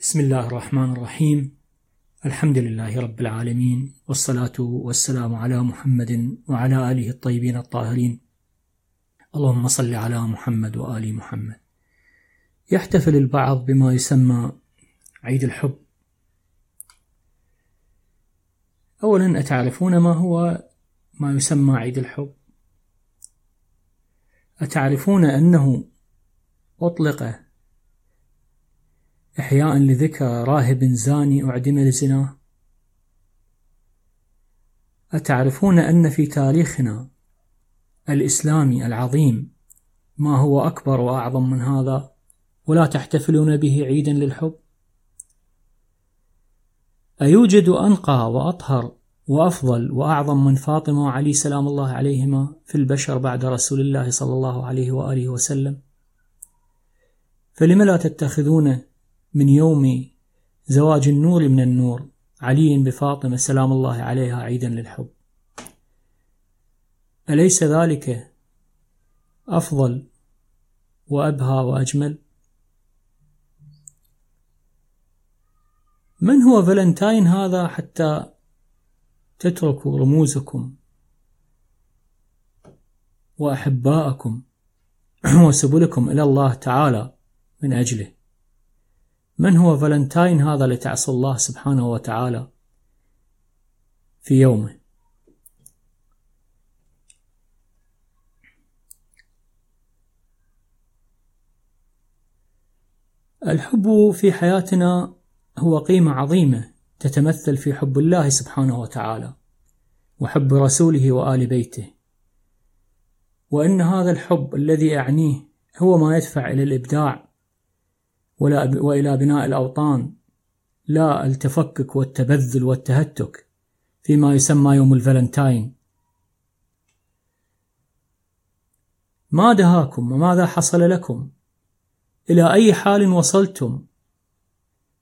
بسم الله الرحمن الرحيم. الحمد لله رب العالمين والصلاة والسلام على محمد وعلى آله الطيبين الطاهرين. اللهم صل على محمد وآل محمد. يحتفل البعض بما يسمى عيد الحب. أولا أتعرفون ما هو ما يسمى عيد الحب؟ أتعرفون أنه أطلق إحياء لذكرى راهب زاني أعدم لزناه أتعرفون أن في تاريخنا الإسلامي العظيم ما هو أكبر وأعظم من هذا ولا تحتفلون به عيدا للحب؟ أيوجد أنقى وأطهر وأفضل وأعظم من فاطمة وعلي سلام الله عليهما في البشر بعد رسول الله صلى الله عليه وآله وسلم؟ فلم لا تتخذون من يوم زواج النور من النور علي بفاطمة سلام الله عليها عيدا للحب. أليس ذلك أفضل وأبهى وأجمل؟ من هو فالنتاين هذا حتى تتركوا رموزكم وأحباءكم وسبلكم إلى الله تعالى من أجله؟ من هو فالنتاين هذا لتعصى الله سبحانه وتعالى في يومه؟ الحب في حياتنا هو قيمة عظيمة تتمثل في حب الله سبحانه وتعالى وحب رسوله وآل بيته. وإن هذا الحب الذي أعنيه هو ما يدفع إلى الإبداع ولا وإلى بناء الأوطان لا التفكك والتبذل والتهتك فيما يسمى يوم الفالنتاين. ما دهاكم وماذا حصل لكم؟ إلى أي حال وصلتم؟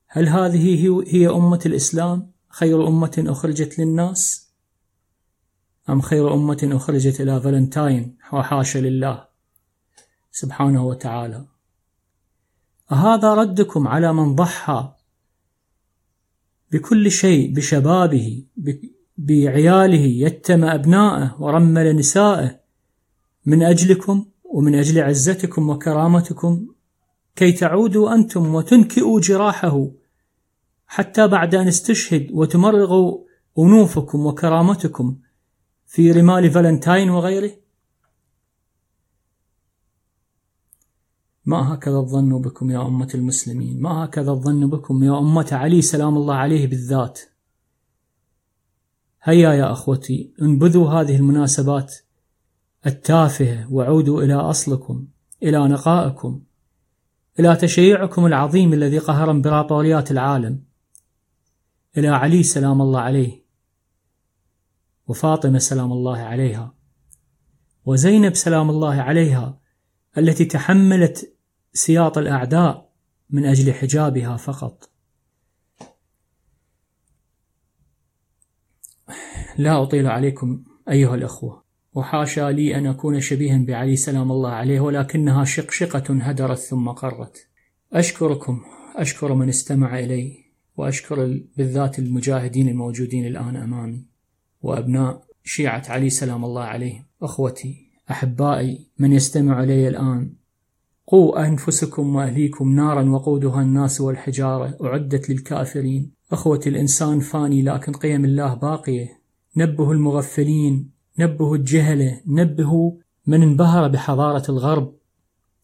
هل هذه هي أمة الإسلام؟ خير أمة أخرجت للناس؟ أم خير أمة أخرجت إلى فالنتاين وحاشا لله سبحانه وتعالى؟ أهذا ردكم على من ضحى بكل شيء بشبابه بعياله يتم أبناءه ورمل نسائه من أجلكم ومن أجل عزتكم وكرامتكم كي تعودوا أنتم وتنكئوا جراحه حتى بعد أن استشهد وتمرغوا أنوفكم وكرامتكم في رمال فالنتاين وغيره. ما هكذا الظن بكم يا أمة المسلمين؟ ما هكذا الظن بكم يا أمة علي سلام الله عليه بالذات؟ هيا يا أخوتي انبذوا هذه المناسبات التافهة وعودوا إلى أصلكم إلى نقائكم إلى تشيعكم العظيم الذي قهر امبراطوريات العالم إلى علي سلام الله عليه وفاطمة سلام الله عليها وزينب سلام الله عليها التي تحملت سياط الأعداء من أجل حجابها فقط. لا أطيل عليكم أيها الأخوة. وحاشا لي أن أكون شبيها بعلي سلام الله عليه ولكنها شقشقة هدرت ثم قرت. أشكركم أشكر من استمع إلي وأشكر بالذات المجاهدين الموجودين الآن أمامي. وأبناء شيعة علي سلام الله عليه أخوتي أحبائي من يستمع إلي الآن. قوا أنفسكم وأهليكم نارا وقودها الناس والحجارة أعدت للكافرين. أخوة الإنسان فاني لكن قيم الله باقية. نبهوا المغفلين نبهوا الجهلة نبهوا من انبهر بحضارة الغرب.